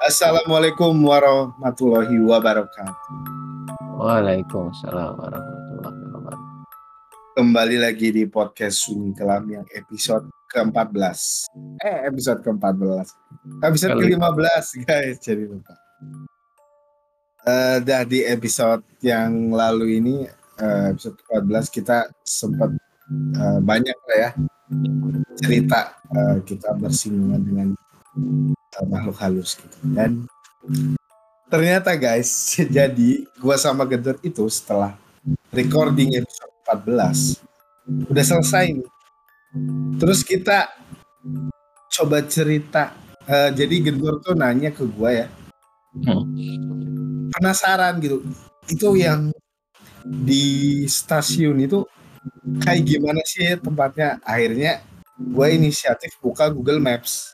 Assalamualaikum warahmatullahi wabarakatuh. Waalaikumsalam warahmatullahi wabarakatuh. Kembali lagi di podcast Sunyi Kelam yang episode ke-14. Eh, episode ke-14. Episode Kali. ke-15, guys. Jadi lupa. Dah di episode yang lalu ini, eh, episode ke-14 kita sempat eh, banyak lah ya cerita kita bersinggungan dengan eh, makhluk halus gitu. Dan ternyata guys, jadi gua sama Gedor itu setelah recording episode 14 udah selesai nih. Terus kita coba cerita. Eh, jadi Gedor tuh nanya ke gua ya, Hmm. penasaran gitu. Itu yang di stasiun itu kayak gimana sih tempatnya? Akhirnya gua inisiatif buka Google Maps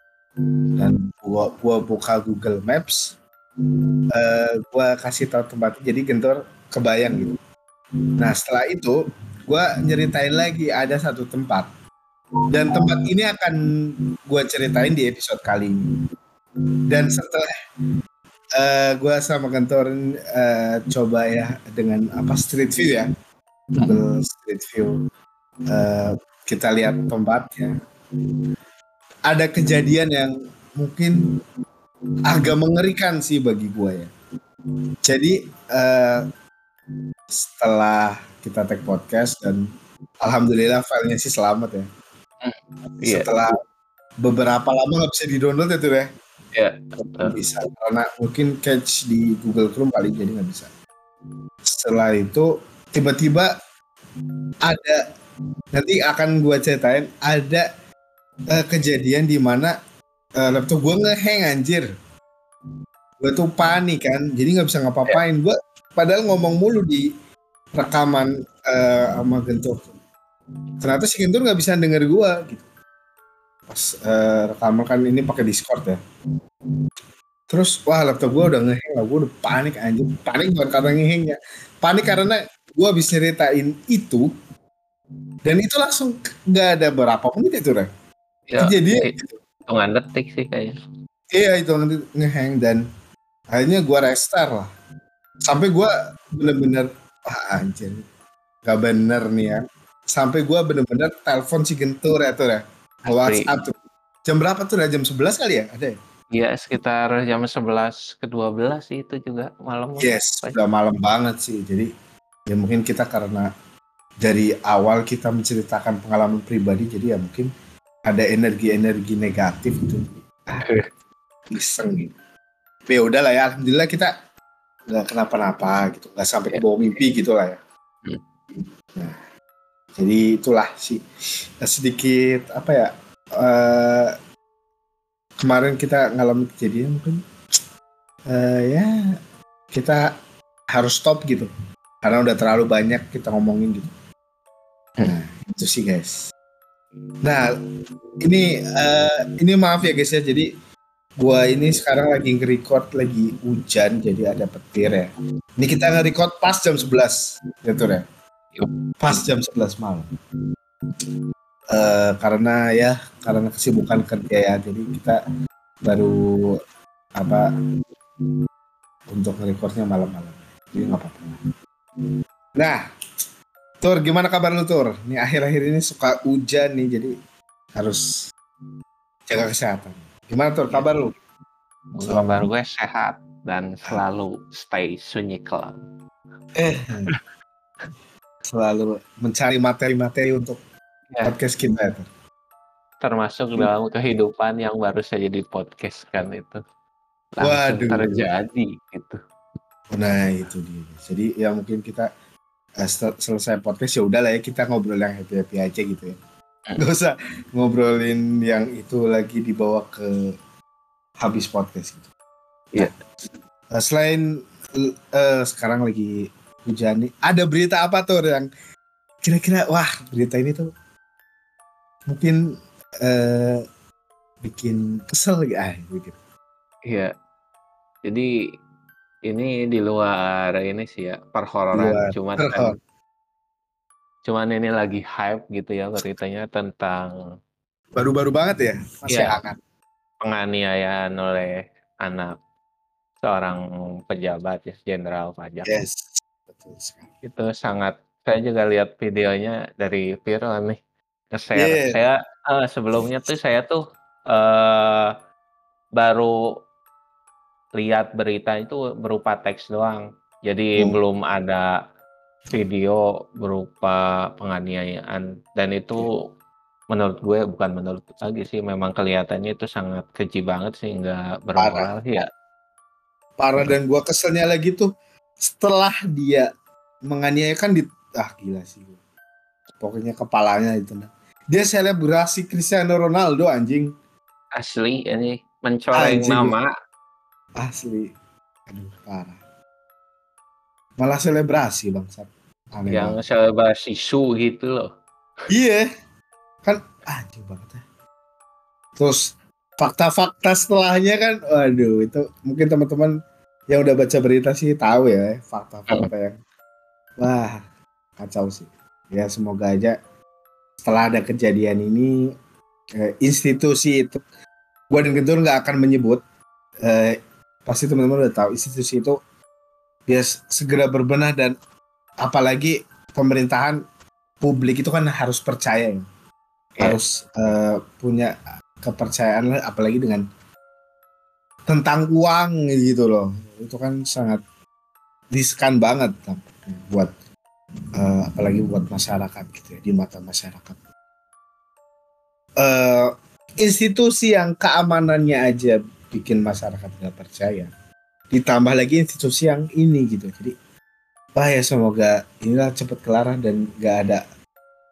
dan gua gua buka Google Maps. eh gua kasih tahu tempatnya jadi Gentor kebayang gitu. Nah setelah itu gua nyeritain lagi ada satu tempat dan tempat ini akan gua ceritain di episode kali ini. Dan setelah eh gua sama Gentor eh, coba ya dengan apa street view ya Google Street View Eh, kita lihat tempatnya ada kejadian yang mungkin agak mengerikan sih bagi gue ya. Jadi eh, setelah kita take podcast dan alhamdulillah filenya sih selamat ya. Iya, setelah beberapa lama nggak bisa di-download ya tuh ya? Iya, Nggak betul. bisa karena mungkin catch di Google Chrome kali jadi nggak bisa. Setelah itu tiba-tiba ada nanti akan gua ceritain ada eh, kejadian di mana eh, laptop gua ngehang anjir. Gue tuh panik kan jadi nggak bisa ngapa-ngapain. Gua padahal ngomong mulu di rekaman eh, sama Gentur ternyata si Gentur nggak bisa denger gua gitu. Pas eh, rekaman kan ini pakai Discord ya. Terus wah laptop gua udah ngehang lah. Gua udah panik anjir. Panik bukan karena ngehangnya panik karena gua habis nyeritain itu dan itu langsung nggak ada berapa menit itu Ren Ya, jadi hitungan detik sih kayaknya. iya itu nanti ngehang dan akhirnya gua restart lah sampai gua bener-bener wah anjir gak bener nih ya sampai gua bener-bener telepon si Gentur ya tuh ya. WhatsApp tuh jam berapa tuh udah jam 11 kali ya ada ya Iya, sekitar jam 11 ke 12 sih itu juga malam. Yes, udah malam banget sih. Jadi ya mungkin kita karena dari awal kita menceritakan pengalaman pribadi, jadi ya mungkin ada energi-energi negatif gitu. Ah, iseng gitu. Tapi ya udahlah ya, alhamdulillah kita nggak kenapa-napa gitu, nggak sampai ke bawah mimpi gitu lah ya. Hmm. Nah, jadi itulah sih sedikit apa ya? eh, kemarin kita ngalamin kejadian mungkin eh, ya kita harus stop gitu karena udah terlalu banyak kita ngomongin gitu nah itu sih guys nah ini eh, ini maaf ya guys ya jadi gua ini sekarang lagi nge-record lagi hujan jadi ada petir ya. Ini kita nge-record pas jam 11 gitu ya? Yup. pas jam 11 malam. Eh, karena ya karena kesibukan kerja ya jadi kita baru apa untuk nge-recordnya malam-malam. Jadi nggak apa-apa. Nah Tur gimana kabar lu Tur nih akhir-akhir ini suka hujan nih jadi harus jaga kesehatan gimana Tur kabar lu Kabar gue sehat dan selalu stay sunyi kelam. eh selalu mencari materi-materi untuk Ya. podcast kita ya Tur. Termasuk dalam kehidupan yang baru saja di podcast kan itu. Waduh. Langsung terjadi gitu. Nah itu dia. Jadi ya mungkin kita eh, sel- selesai podcast ya udahlah ya kita ngobrol yang happy happy aja gitu ya. Gak usah ngobrolin yang itu lagi dibawa ke habis podcast gitu. Iya. Nah, eh, selain eh, sekarang lagi hujan nih, ada berita apa tuh yang kira-kira wah berita ini tuh mungkin eh, bikin kesel gitu. Ah, gitu. Iya. Jadi ini di luar ini sih ya perhororan cuman kan cuman ini lagi hype gitu ya beritanya tentang Baru-baru banget ya, masih Iya. hangat. penganiayaan oleh anak seorang pejabat ya, jenderal pajak. Yes, betul sekali. Itu sangat saya juga lihat videonya dari viral nih, nge-share. Iya. Saya, eee, sebelumnya tuh saya tuh, eee, baru lihat berita itu berupa teks doang. Jadi Hmm. belum ada video berupa penganiayaan dan itu menurut gue bukan menurut lagi sih, memang kelihatannya itu sangat keji banget sih, nggak bermoral sih ya. Parah dan gua keselnya lagi tuh setelah dia menganiaya kan di ah gila sih. Pokoknya kepalanya itu nah. Dia selebrasi Cristiano Ronaldo anjing. Asli ini mencoreng Anjing. nama. Asli. Aduh, parah. Malah selebrasi bangsat. Aneh Yang banget. selebrasi su gitu loh. Iya. Kan anjing banget ya. Terus fakta-fakta setelahnya kan waduh itu mungkin teman-teman yang udah baca berita sih tahu ya fakta-fakta yang wah kacau sih. Ya semoga aja setelah ada kejadian ini eh, institusi itu gua dan Gentur nggak akan menyebut eh, pasti teman-teman udah tahu institusi itu dia segera berbenah dan apalagi pemerintahan publik itu kan harus percaya ya. Ya. harus eh, punya kepercayaan lah, apalagi dengan tentang uang gitu loh itu kan sangat riskan banget buat eh, apalagi buat masyarakat gitu ya di mata masyarakat eh institusi yang keamanannya aja bikin masyarakat nggak percaya. Ditambah lagi institusi yang ini gitu. Jadi wah ya semoga inilah cepat kelar dan nggak ada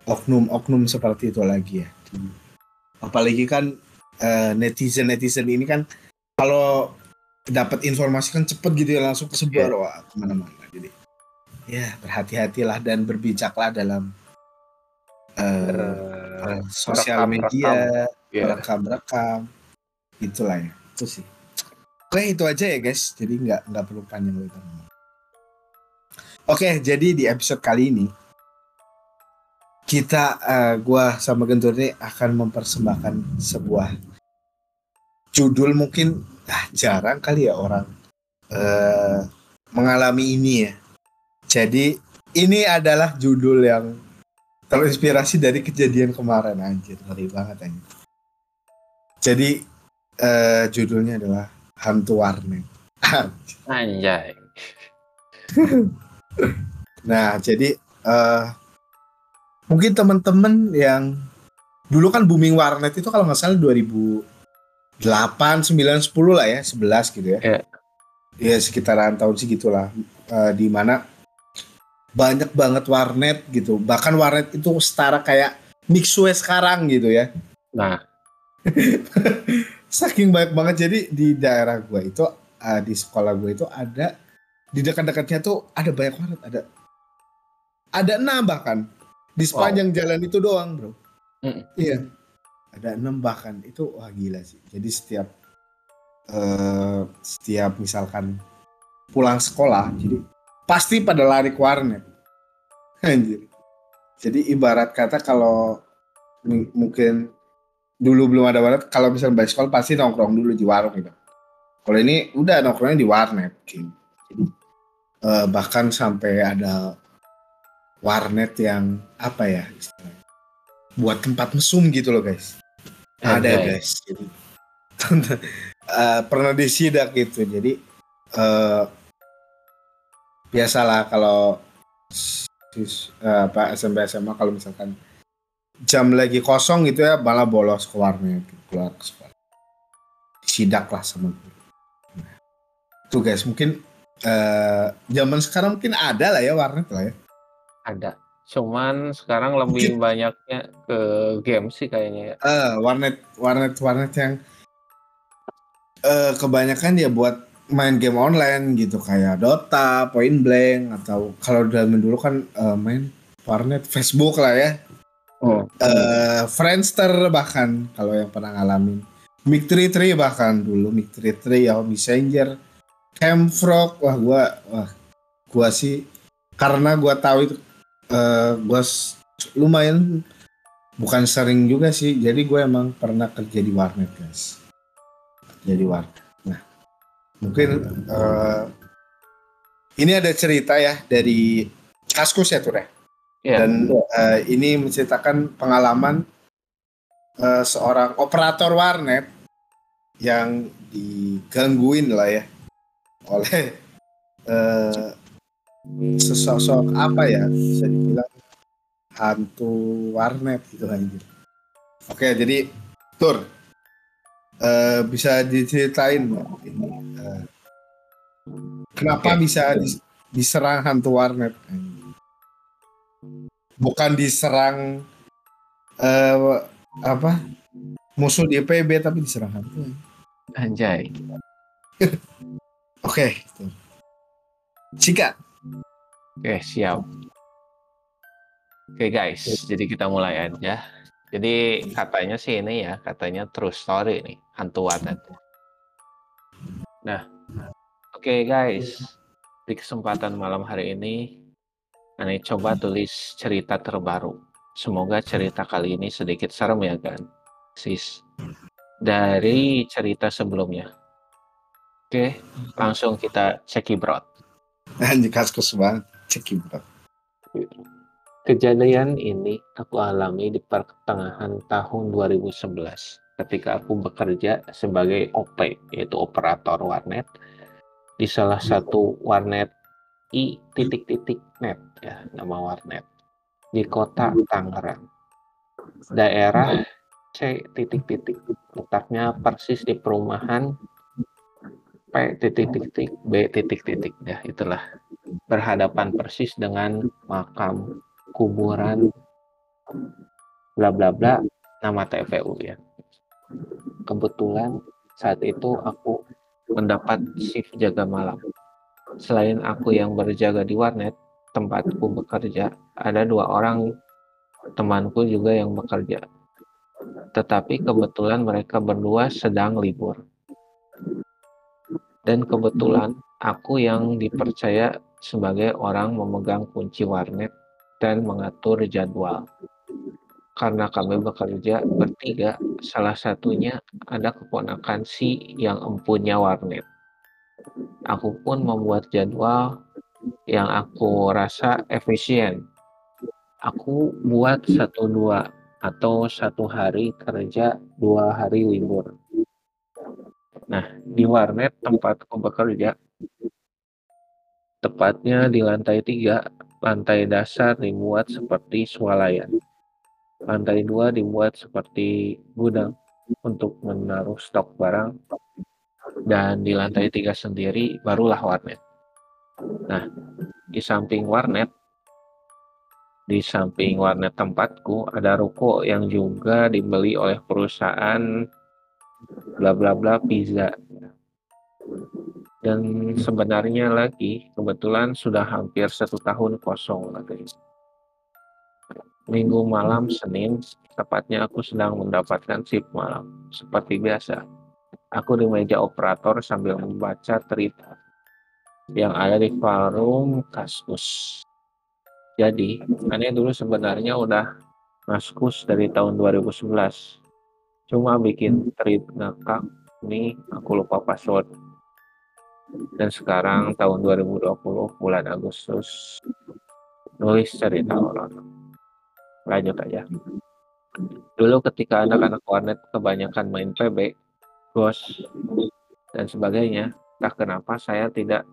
oknum-oknum seperti itu lagi ya. Apalagi kan netizen netizen ini kan kalau dapat informasi kan cepet gitu ya langsung kesebar wah ke mana-mana. Jadi ya berhati-hatilah dan berbijaklah dalam eh, Ber- sosial rekam-rekam. media Ya. rekam-rekam itulah ya itu sih. Oke itu aja ya guys. Jadi nggak nggak perlu panjang lebar. Oke jadi di episode kali ini kita eh, gua sama Gentur ini akan mempersembahkan sebuah judul mungkin ah, jarang kali ya orang eh, mengalami ini ya. Jadi ini adalah judul yang terinspirasi dari kejadian kemarin. Anjir ngeri banget anjir. Jadi eh, judulnya adalah hantu warnet. Anjay. nah jadi eh, mungkin teman-teman yang dulu kan booming warnet itu kalau nggak salah 2008 9 10 lah ya 11 gitu ya. Iya. ya sekitaran tahun segitulah. Eh, di mana banyak banget warnet gitu. Bahkan warnet itu setara kayak Mixue sekarang gitu ya. Nah, saking banyak banget. Jadi di daerah gue itu eh, di sekolah gue itu ada di dekat-dekatnya tuh ada banyak warnet ada ada enam bahkan. Di sepanjang jalan itu doang bro. Mm. iya. Ada enam bahkan. Itu wah gila sih. Jadi setiap eh setiap misalkan pulang sekolah jadi pasti pada lari ke warnet. Anjir. Jadi ibarat kata kalau mungkin dulu belum ada warnet kalau misalnya sekolah pasti nongkrong dulu di warung gitu kalau ini udah nongkrongnya di warnet gitu. jadi eh, bahkan sampai ada warnet yang apa ya istilahnya buat tempat mesum gitu loh guys ada Anjay. guys jadi eh, pernah disidak gitu jadi eh, biasalah kalau sis- eh, apa SMP SMA kalau misalkan jam lagi kosong gitu ya malah bolos ke warnet keluar ke sekolah sidak lah sama guru Nah, tuh guys mungkin eh, zaman sekarang mungkin ada lah ya warnet lah ya ada. Cuman sekarang lebih banyaknya ke game sih kayaknya ya. Eh, warnet warnet warnet yang eh kebanyakan ya buat main game online gitu kayak Dota, Point Blank atau kalau zaman dulu kan eh, main warnet Facebook lah ya. Oh. Eh Friendster bahkan kalau yang pernah ngalamin. Mic 33 bahkan dulu Mic 33 ya Messenger, Camfrog wah gua wah gua sih karena gua tahu itu eh gua lumayan bukan sering juga sih jadi gue emang pernah kerja di warnet guys jadi warnet nah mungkin uh, ini ada cerita ya dari Kaskus ya tuh ya. Yeah. Dan uh, ini menceritakan pengalaman uh, seorang operator warnet yang digangguin lah ya oleh uh, sesosok apa ya bisa dibilang hantu warnet gitu kan Oke, jadi Tur uh, bisa diceritain ini uh, kenapa okay. bisa diserang hantu warnet? Bukan diserang uh, apa musuh di PB tapi diserang hantu. Anjay. Oke. okay. Jika Oke, siap. Oke guys, jadi kita mulai aja. Jadi katanya sih ini ya, katanya true story nih, hantu warnet. Nah, oke okay guys, di kesempatan malam hari ini, Ane coba tulis cerita terbaru. Semoga cerita kali ini sedikit serem ya kan, sis. Dari cerita sebelumnya. Oke, langsung kita cekibrot. Anjir kaskus banget cekibrot. Kejadian ini aku alami di pertengahan tahun 2011 ketika aku bekerja sebagai OP yaitu operator warnet di salah satu warnet i titik titik net ya nama warnet. Di kota Tangerang. Daerah C titik titik. Letaknya persis di perumahan P titik titik B titik titik. Ya itulah. Berhadapan persis dengan makam kuburan bla bla bla nama TPU ya. Kebetulan saat itu aku mendapat shift jaga malam. Selain aku yang berjaga di warnet, tempatku bekerja, ada dua orang temanku juga yang bekerja. Tetapi kebetulan mereka berdua sedang libur. Dan kebetulan aku yang dipercaya sebagai orang memegang kunci warnet dan mengatur jadwal. Karena kami bekerja bertiga, salah satunya ada keponakan si yang empunya warnet. Aku pun membuat jadwal yang aku rasa efisien. Aku buat satu dua atau satu hari kerja dua hari libur. Nah, di warnet tempatku bekerja Tepatnya di lantai tiga, lantai dasar dibuat seperti swalayan. Lantai dua dibuat seperti gudang untuk menaruh stok barang. Dan di lantai tiga sendiri barulah warnet. Nah, di samping warnet, di samping warnet tempatku ada ruko yang juga dibeli oleh perusahaan bla bla bla pizza dan sebenarnya lagi kebetulan sudah hampir satu tahun kosong lagi. Minggu malam Senin, tepatnya aku sedang mendapatkan shift malam. Seperti biasa, aku di meja operator sambil membaca cerita yang ada di forum Kaskus. Jadi, aneh dulu sebenarnya udah Kaskus dari tahun 2011. Cuma bikin tweet ngakak, nih aku lupa password dan sekarang tahun 2020 bulan Agustus nulis cerita orang. Lanjut aja. Dulu ketika anak-anak warnet kebanyakan main PB, bos, dan sebagainya, tak kenapa saya tidak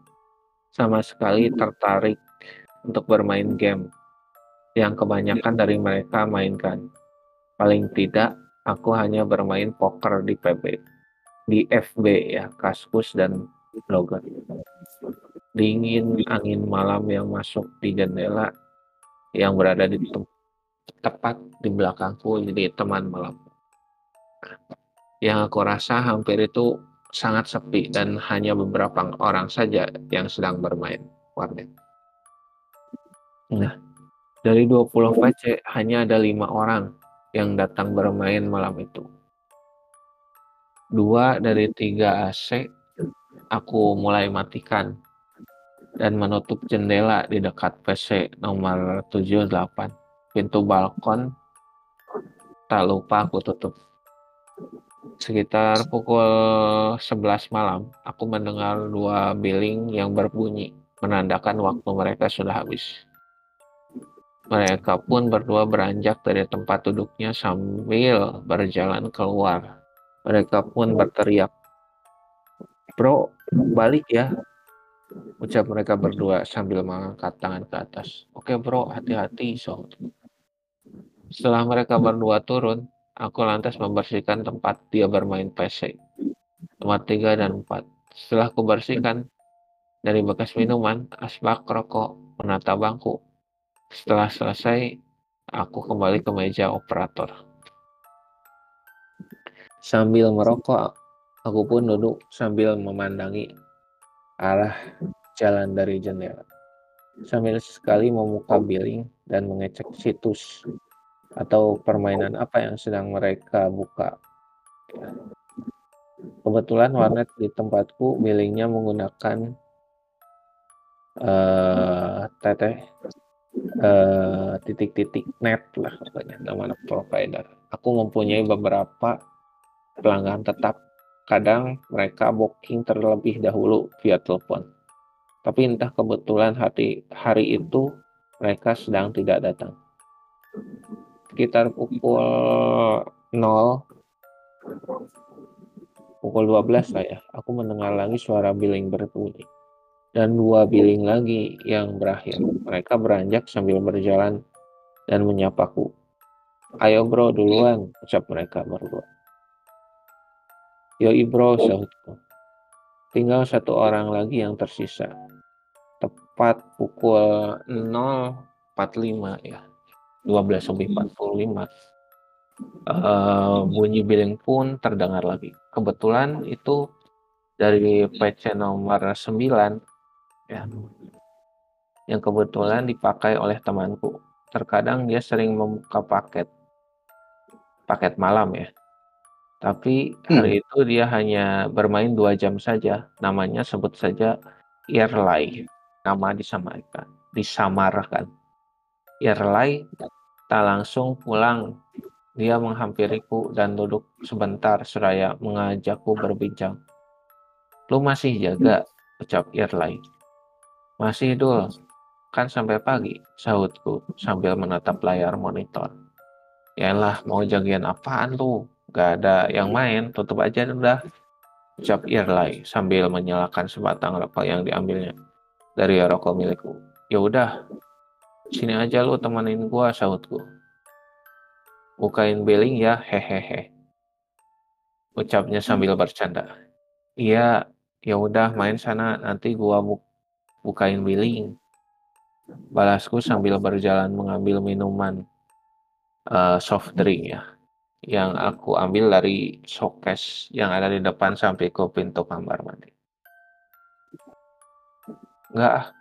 sama sekali tertarik untuk bermain game yang kebanyakan dari mereka mainkan. Paling tidak, aku hanya bermain poker di PB, di FB ya, Kaskus dan logat. Dingin angin malam yang masuk di jendela yang berada di tepat di belakangku jadi teman malam. Yang aku rasa hampir itu sangat sepi dan hanya beberapa orang saja yang sedang bermain warnet. Nah, dari 20 VC hanya ada lima orang yang datang bermain malam itu. Dua dari tiga AC aku mulai matikan dan menutup jendela di dekat PC nomor 78. Pintu balkon tak lupa aku tutup. Sekitar pukul 11 malam, aku mendengar dua billing yang berbunyi, menandakan waktu mereka sudah habis. Mereka pun berdua beranjak dari tempat duduknya sambil berjalan keluar. Mereka pun berteriak, "Bro, balik ya!" Ucap mereka berdua sambil mengangkat tangan ke atas. "Oke bro, hati-hati." So. Setelah mereka berdua turun, aku lantas membersihkan tempat dia bermain PC. Tempat 3 dan 4. Setelah aku bersihkan dari bekas minuman, asbak rokok, menata bangku, setelah selesai, aku kembali ke meja operator. Sambil merokok, aku pun duduk sambil memandangi arah jalan dari jendela. Sambil sekali membuka billing dan mengecek situs atau permainan apa yang sedang mereka buka. Kebetulan warnet di tempatku billingnya menggunakan uh, teteh Eh, titik-titik net lah pokoknya nama provider. Aku mempunyai beberapa pelanggan tetap. Kadang mereka booking terlebih dahulu via telepon. Tapi entah kebetulan hari, hari itu mereka sedang tidak datang. Sekitar pukul 0 pukul 12 lah ya, aku mendengar lagi suara billing berbunyi dan dua billing lagi yang berakhir. Mereka beranjak sambil berjalan dan menyapaku. Ayo bro duluan, ucap mereka berdua. Yo bro, sahutku. Tinggal satu orang lagi yang tersisa. Tepat pukul 0.45 ya. 12 lebih 45. Uh, bunyi billing pun terdengar lagi. Kebetulan itu dari PC nomor 9 ya yang kebetulan dipakai oleh temanku. Terkadang dia sering membuka paket paket malam ya. Tapi hari hmm. itu dia hanya bermain dua jam saja. Namanya sebut saja Early. Nama disamarkan. Disamarkan. Early tak langsung pulang. Dia menghampiriku dan duduk sebentar seraya mengajakku berbincang. Lu masih jaga, ucap Early. Masih dul, kan sampai pagi, sahutku sambil menatap layar monitor. Yalah, mau jagain apaan lu? Gak ada yang main, tutup aja udah. Ucap Irlai sambil menyalakan sebatang rokok yang diambilnya dari rokok milikku. Ya udah, sini aja lu temenin gua, sahutku. Bukain billing ya, hehehe. Ucapnya sambil bercanda. Iya, ya udah main sana, nanti gua buk bukain billing. Balasku sambil berjalan mengambil minuman uh, soft drink ya, yang aku ambil dari showcase yang ada di depan sampai ke pintu kamar mandi. Enggak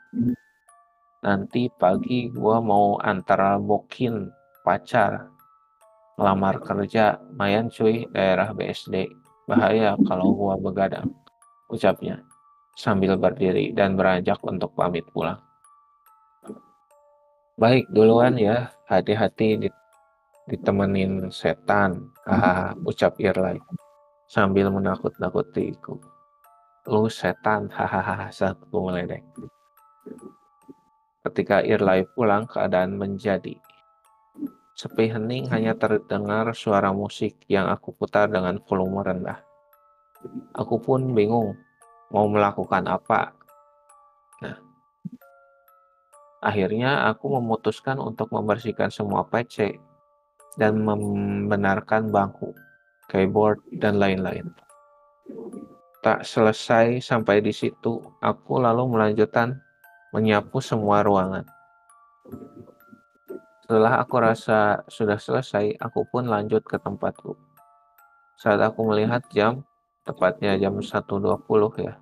Nanti pagi gua mau antar bokin pacar ngelamar kerja mayan cuy daerah BSD bahaya kalau gua begadang ucapnya sambil berdiri dan beranjak untuk pamit pulang. Baik, duluan ya. Hati-hati ditemenin setan. Haha, ucap Irlai sambil menakut-nakutiku. Lu setan, hahaha, saatku meledek. Ketika Irlai pulang, keadaan menjadi sepi hening hanya terdengar suara musik yang aku putar dengan volume rendah. Aku pun bingung mau melakukan apa. Nah, akhirnya aku memutuskan untuk membersihkan semua PC dan membenarkan bangku, keyboard, dan lain-lain. Tak selesai sampai di situ, aku lalu melanjutkan menyapu semua ruangan. Setelah aku rasa sudah selesai, aku pun lanjut ke tempatku. Saat aku melihat jam, tepatnya jam 1.20 ya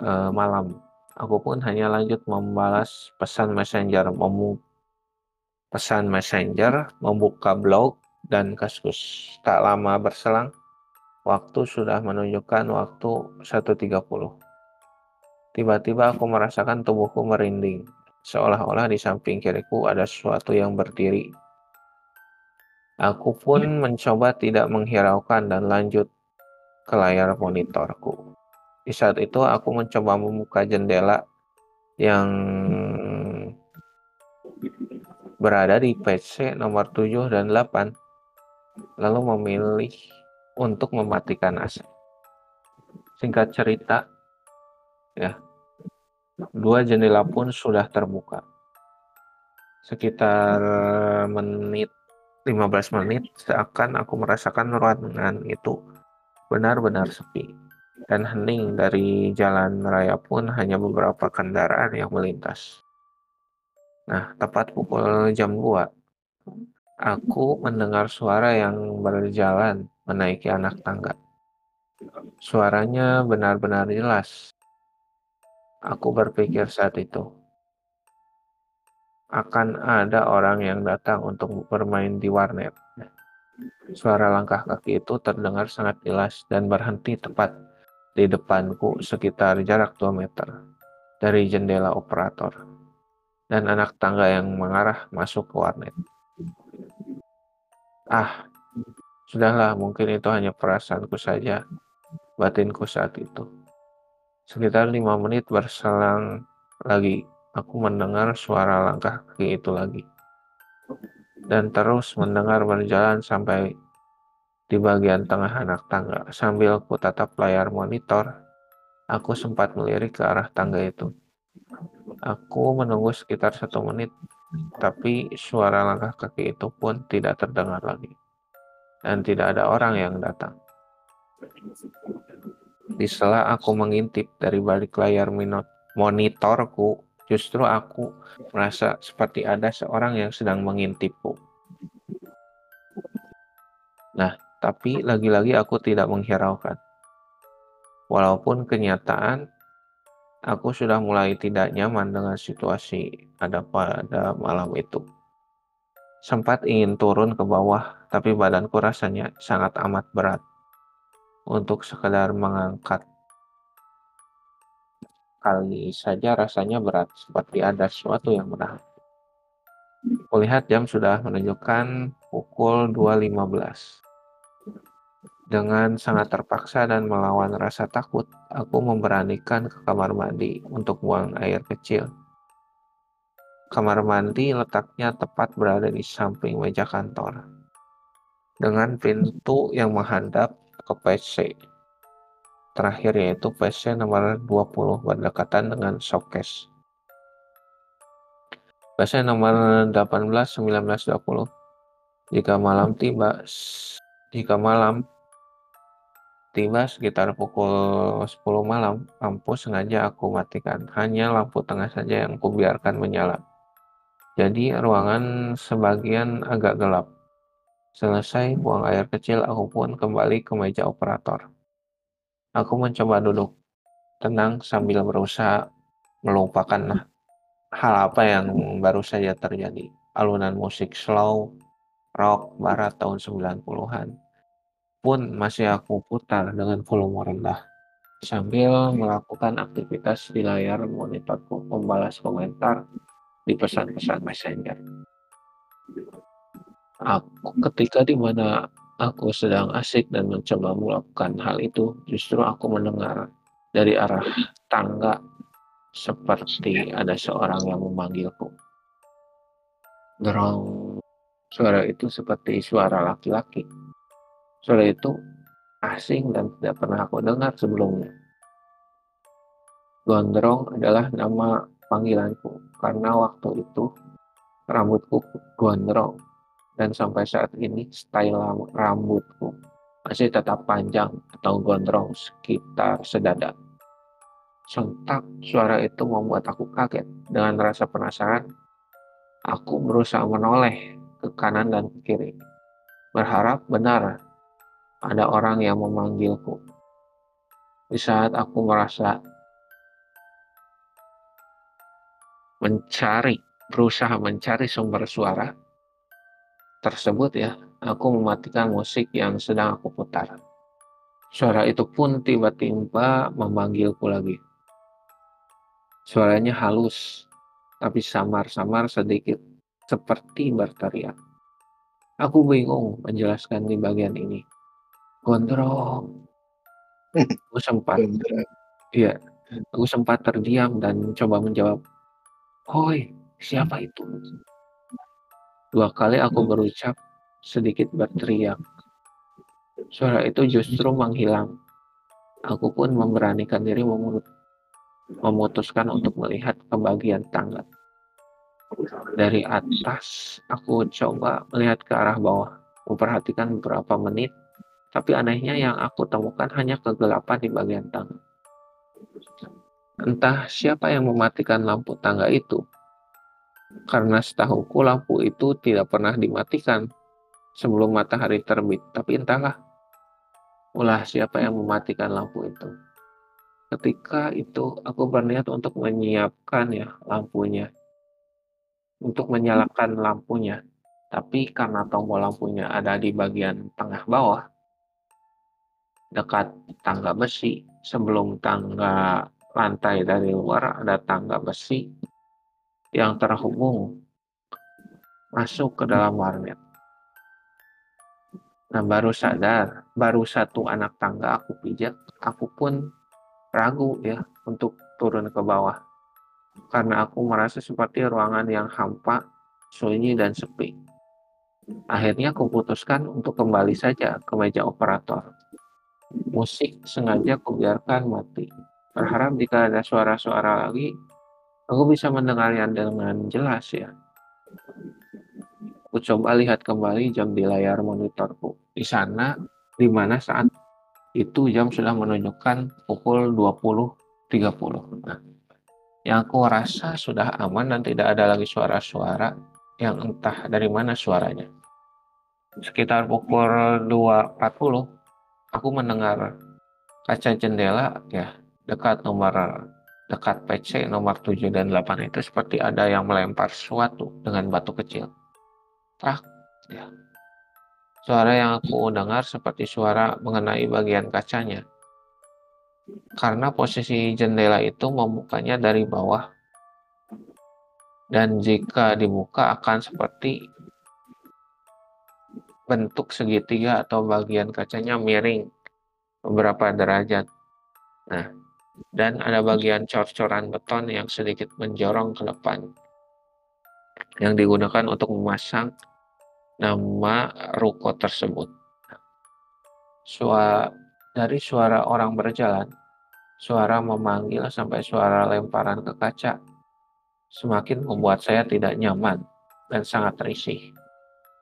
e, malam. Aku pun hanya lanjut membalas pesan messenger, memu pesan messenger, membuka blog dan kaskus. Tak lama berselang, waktu sudah menunjukkan waktu 1.30. Tiba-tiba aku merasakan tubuhku merinding, seolah-olah di samping kiriku ada sesuatu yang berdiri. Aku pun mencoba tidak menghiraukan dan lanjut ke layar monitorku. Di saat itu aku mencoba membuka jendela yang berada di PC nomor 7 dan 8, lalu memilih untuk mematikan AC. Singkat cerita, ya, dua jendela pun sudah terbuka. Sekitar menit 15 menit seakan aku merasakan ruangan itu benar-benar sepi dan hening dari jalan raya pun hanya beberapa kendaraan yang melintas. Nah, tepat pukul jam 2, aku mendengar suara yang berjalan menaiki anak tangga. Suaranya benar-benar jelas. Aku berpikir saat itu, akan ada orang yang datang untuk bermain di warnet. Suara langkah kaki itu terdengar sangat jelas dan berhenti tepat di depanku sekitar jarak 2 meter dari jendela operator dan anak tangga yang mengarah masuk ke warnet. Ah, sudahlah, mungkin itu hanya perasaanku saja, batinku saat itu. Sekitar lima menit berselang lagi, aku mendengar suara langkah kaki itu lagi. Dan terus mendengar berjalan sampai di bagian tengah anak tangga. Sambil ku tatap layar monitor, aku sempat melirik ke arah tangga itu. Aku menunggu sekitar satu menit, tapi suara langkah kaki itu pun tidak terdengar lagi. Dan tidak ada orang yang datang. Di sela aku mengintip dari balik layar monitorku, justru aku merasa seperti ada seorang yang sedang mengintipku. Nah, tapi lagi-lagi aku tidak menghiraukan. Walaupun kenyataan Aku sudah mulai tidak nyaman dengan situasi ada pada malam itu. Sempat ingin turun ke bawah, tapi badanku rasanya sangat amat berat untuk sekedar mengangkat. Kali saja rasanya berat, seperti ada sesuatu yang menahan. Kulihat jam sudah menunjukkan pukul 2.15. Dengan sangat terpaksa dan melawan rasa takut, aku memberanikan ke kamar mandi untuk buang air kecil. Kamar mandi letaknya tepat berada di samping meja kantor, dengan pintu yang menghadap ke PC. Terakhir yaitu PC nomor 20 berdekatan dengan showcase. PC nomor 18, 19, 20. Jika malam tiba, jika malam Tiba sekitar pukul 10 malam, lampu sengaja aku matikan. Hanya lampu tengah saja yang kubiarkan menyala. Jadi ruangan sebagian agak gelap. Selesai buang air kecil, aku pun kembali ke meja operator. Aku mencoba duduk tenang sambil berusaha melupakan hal apa yang baru saja terjadi. Alunan musik slow, rock, barat tahun 90-an pun masih aku putar dengan volume rendah sambil melakukan aktivitas di layar monitorku membalas komentar di pesan-pesan messenger. Aku ketika di mana aku sedang asik dan mencoba melakukan hal itu, justru aku mendengar dari arah tangga seperti ada seorang yang memanggilku. Derong, suara itu seperti suara laki-laki Suara itu asing dan tidak pernah aku dengar sebelumnya. Gondrong adalah nama panggilanku karena waktu itu rambutku gondrong dan sampai saat ini style rambutku masih tetap panjang atau gondrong sekitar sedada. Sontak suara itu membuat aku kaget. Dengan rasa penasaran, aku berusaha menoleh ke kanan dan ke kiri. Berharap benar ada orang yang memanggilku. Di saat aku merasa mencari, berusaha mencari sumber suara tersebut ya, aku mematikan musik yang sedang aku putar. Suara itu pun tiba-tiba memanggilku lagi. Suaranya halus, tapi samar-samar sedikit, seperti berteriak. Aku bingung menjelaskan di bagian ini. Gondrong. Aku sempat iya, aku sempat terdiam dan coba menjawab, "Hoi, siapa itu?" Dua kali aku berucap, sedikit berteriak. Suara itu justru menghilang. Aku pun memberanikan diri memutuskan untuk melihat ke bagian tangga. Dari atas, aku coba melihat ke arah bawah, memperhatikan beberapa menit, tapi anehnya yang aku temukan hanya kegelapan di bagian tangga. Entah siapa yang mematikan lampu tangga itu, karena setahuku lampu itu tidak pernah dimatikan sebelum matahari terbit, tapi entahlah ulah siapa yang mematikan lampu itu. Ketika itu aku berniat untuk menyiapkan ya lampunya untuk menyalakan lampunya. Tapi karena tombol lampunya ada di bagian tengah bawah, dekat tangga besi, sebelum tangga lantai dari luar ada tangga besi yang terhubung masuk ke dalam warnet. Nah baru sadar, baru satu anak tangga aku pijat, aku pun ragu ya untuk turun ke bawah karena aku merasa seperti ruangan yang hampa, sunyi, dan sepi. Akhirnya aku putuskan untuk kembali saja ke meja operator. Musik sengaja kubiarkan mati. Berharap jika ada suara-suara lagi, aku bisa mendengarnya dengan jelas ya. Aku coba lihat kembali jam di layar monitorku. Di sana, di mana saat itu jam sudah menunjukkan pukul 20.30. Nah, yang aku rasa sudah aman dan tidak ada lagi suara-suara yang entah dari mana suaranya. Sekitar pukul 2.40, aku mendengar kaca jendela ya dekat nomor dekat PC nomor 7 dan 8 itu seperti ada yang melempar sesuatu dengan batu kecil. Tak, ya. Suara yang aku dengar seperti suara mengenai bagian kacanya karena posisi jendela itu membukanya dari bawah dan jika dibuka akan seperti bentuk segitiga atau bagian kacanya miring beberapa derajat. Nah, dan ada bagian cor-coran beton yang sedikit menjorong ke depan yang digunakan untuk memasang nama ruko tersebut. Suara dari suara orang berjalan, suara memanggil sampai suara lemparan ke kaca, semakin membuat saya tidak nyaman dan sangat risih.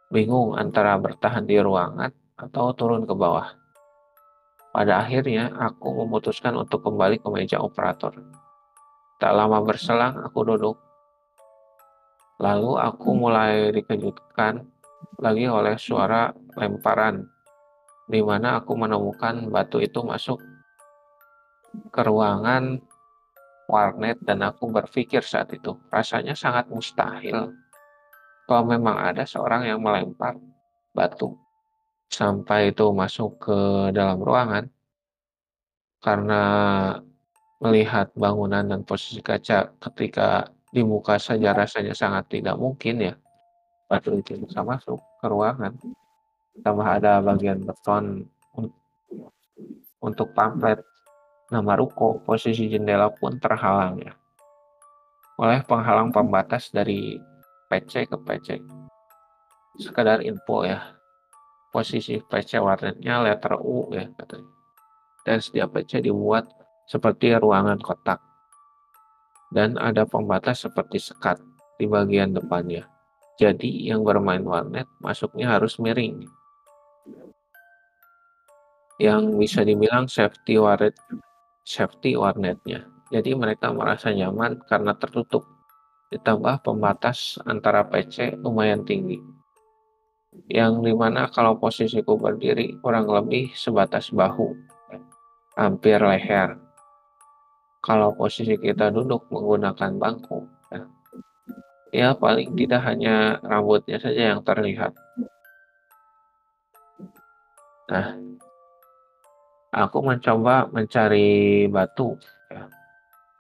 Bingung antara bertahan di ruangan atau turun ke bawah. Pada akhirnya, aku memutuskan untuk kembali ke meja operator. Tak lama berselang, aku duduk. Lalu aku mulai dikejutkan lagi oleh suara lemparan di mana aku menemukan batu itu masuk ke ruangan warnet dan aku berpikir saat itu rasanya sangat mustahil kalau memang ada seorang yang melempar batu sampai itu masuk ke dalam ruangan karena melihat bangunan dan posisi kaca ketika di muka saja rasanya sangat tidak mungkin ya batu itu bisa masuk ke ruangan tambah ada bagian beton untuk pamflet nama ruko, posisi jendela pun terhalang ya. Oleh penghalang pembatas dari PC ke PC. Sekedar info ya, posisi PC warnetnya letter U ya katanya. Dan setiap PC dibuat seperti ruangan kotak. Dan ada pembatas seperti sekat di bagian depannya. Jadi yang bermain warnet masuknya harus miring yang bisa dibilang safety warnet safety warnetnya. Jadi mereka merasa nyaman karena tertutup. Ditambah pembatas antara PC lumayan tinggi. Yang di mana kalau posisiku berdiri kurang lebih sebatas bahu, hampir leher. Kalau posisi kita duduk menggunakan bangku, ya, paling tidak hanya rambutnya saja yang terlihat. Nah, Aku mencoba mencari batu ya,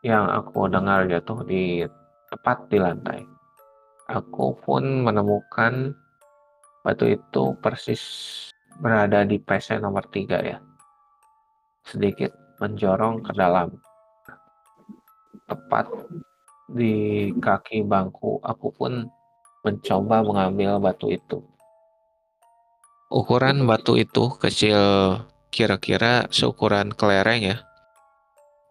yang aku dengar jatuh di tepat di lantai. Aku pun menemukan Batu itu persis berada di PC nomor 3 ya. Sedikit menjorong ke dalam. Tepat di kaki bangku, aku pun mencoba mengambil batu itu. Ukuran batu itu kecil kira-kira seukuran kelereng ya,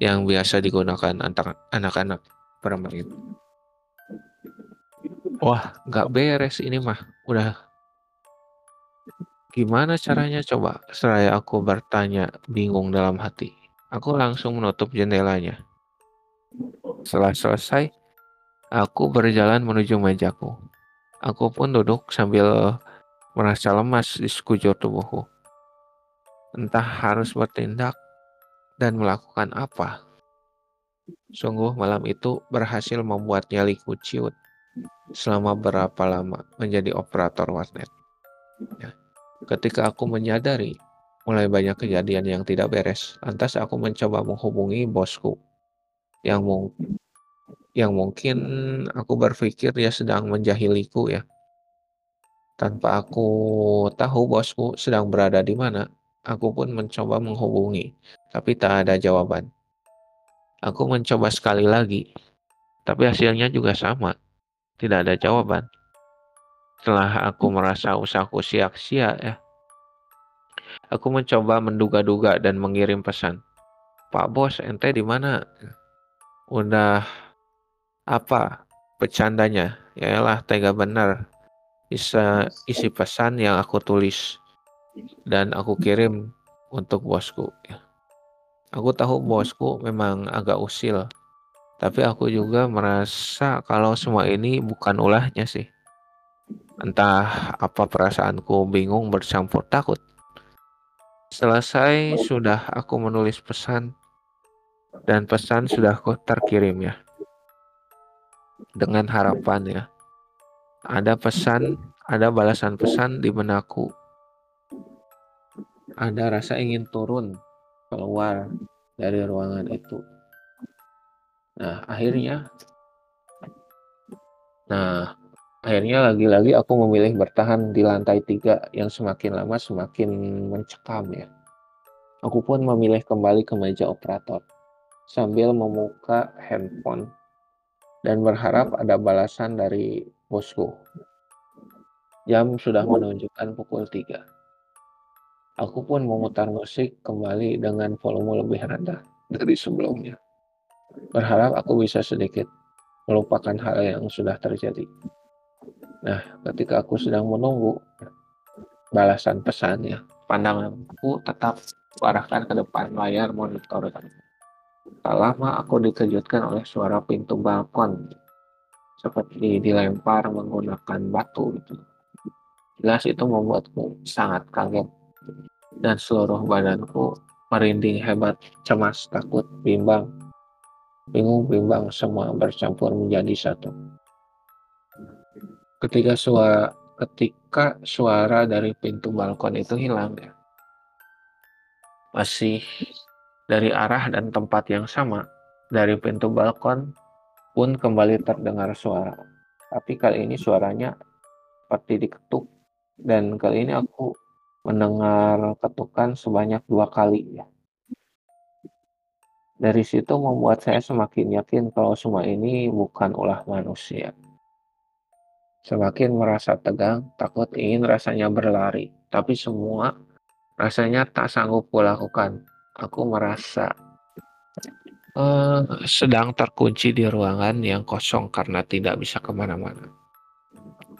yang biasa digunakan antar anak-anak bermain. Wah, nggak beres ini mah. Udah Gimana caranya coba? Seraya aku bertanya, bingung dalam hati. Aku langsung menutup jendelanya. Setelah selesai, aku berjalan menuju mejaku. Aku pun duduk sambil merasa lemas di sekujur tubuhku. Entah harus bertindak dan melakukan apa. Sungguh malam itu berhasil membuat nyaliku ciut selama berapa lama menjadi operator warnet. Ya. Ketika aku menyadari mulai banyak kejadian yang tidak beres, lantas aku mencoba menghubungi bosku yang mungkin yang mungkin aku berpikir dia sedang menjahiliku ya. Tanpa aku tahu bosku sedang berada di mana, aku pun mencoba menghubungi, tapi tak ada jawaban. Aku mencoba sekali lagi, tapi hasilnya juga sama, tidak ada jawaban. Setelah aku merasa usahaku sia-sia ya, aku mencoba menduga-duga dan mengirim pesan. Pak Bos, ente di mana? Udah apa bercandanya? Yaelah tega benar. Bisa isi pesan yang aku tulis dan aku kirim untuk bosku. Ya. Aku tahu bosku memang agak usil, tapi aku juga merasa kalau semua ini bukan ulahnya sih. Entah apa perasaanku bingung bercampur takut. Selesai sudah aku menulis pesan dan pesan sudah aku terkirim ya. Dengan harapan ya. Ada pesan, ada balasan pesan di benakku. Ada rasa ingin turun keluar dari ruangan itu. Nah, akhirnya Nah, Akhirnya lagi-lagi aku memilih bertahan di lantai tiga yang semakin lama semakin mencekam ya. Aku pun memilih kembali ke meja operator sambil membuka handphone dan berharap ada balasan dari bosku. Jam sudah menunjukkan pukul 3. Aku pun memutar musik kembali dengan volume lebih rendah dari sebelumnya. Berharap aku bisa sedikit melupakan hal yang sudah terjadi. Nah, ketika aku sedang menunggu balasan pesannya, pandanganku tetap arahkan ke depan layar monitor. Tak lama aku dikejutkan oleh suara pintu balkon seperti dilempar menggunakan batu gitu. Jelas itu membuatku sangat kaget dan seluruh badanku merinding hebat, cemas, takut, bimbang, bingung, bimbang semua bercampur menjadi satu ketika suara ketika suara dari pintu balkon itu hilang ya. Masih dari arah dan tempat yang sama dari pintu balkon pun kembali terdengar suara. Tapi kali ini suaranya seperti diketuk dan kali ini aku mendengar ketukan sebanyak dua kali ya. Dari situ membuat saya semakin yakin kalau semua ini bukan ulah manusia Semakin merasa tegang, takut ingin rasanya berlari, tapi semua rasanya tak sanggup kulakukan. Aku merasa uh, sedang terkunci di ruangan yang kosong karena tidak bisa ke mana-mana.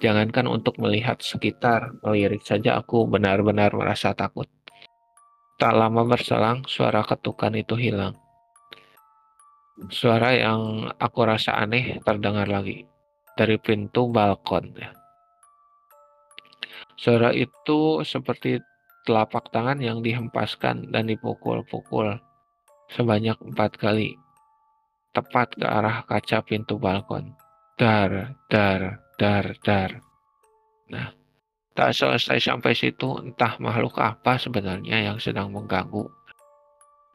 Jangankan untuk melihat sekitar, melirik saja aku benar-benar merasa takut. Tak lama berselang, suara ketukan itu hilang. Suara yang aku rasa aneh terdengar lagi dari pintu balkon. Ya. Suara itu seperti telapak tangan yang dihempaskan dan dipukul-pukul sebanyak empat kali, tepat ke arah kaca pintu balkon. Dar, dar, dar, dar. Nah, tak selesai sampai situ, entah makhluk apa sebenarnya yang sedang mengganggu.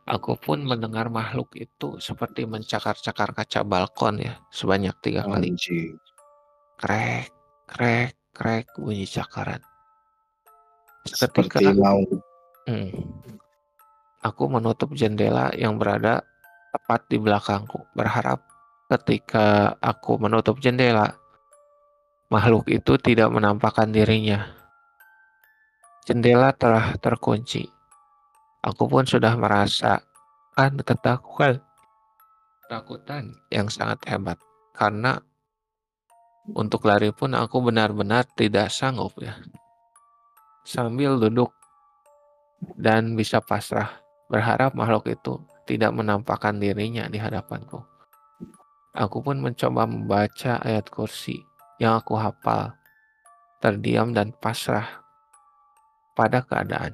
Aku pun mendengar makhluk itu seperti mencakar-cakar kaca balkon ya, sebanyak tiga kali. Krek, krek, krek bunyi cakaran. Seperti Ketika mau hmm, aku menutup jendela yang berada tepat di belakangku, berharap ketika aku menutup jendela, makhluk itu tidak menampakkan dirinya. Jendela telah terkunci. Aku pun sudah merasakan ketakutan, ketakutan yang sangat hebat karena untuk lari pun aku benar-benar tidak sanggup ya. Sambil duduk dan bisa pasrah, berharap makhluk itu tidak menampakkan dirinya di hadapanku. Aku pun mencoba membaca ayat kursi yang aku hafal, terdiam dan pasrah pada keadaan.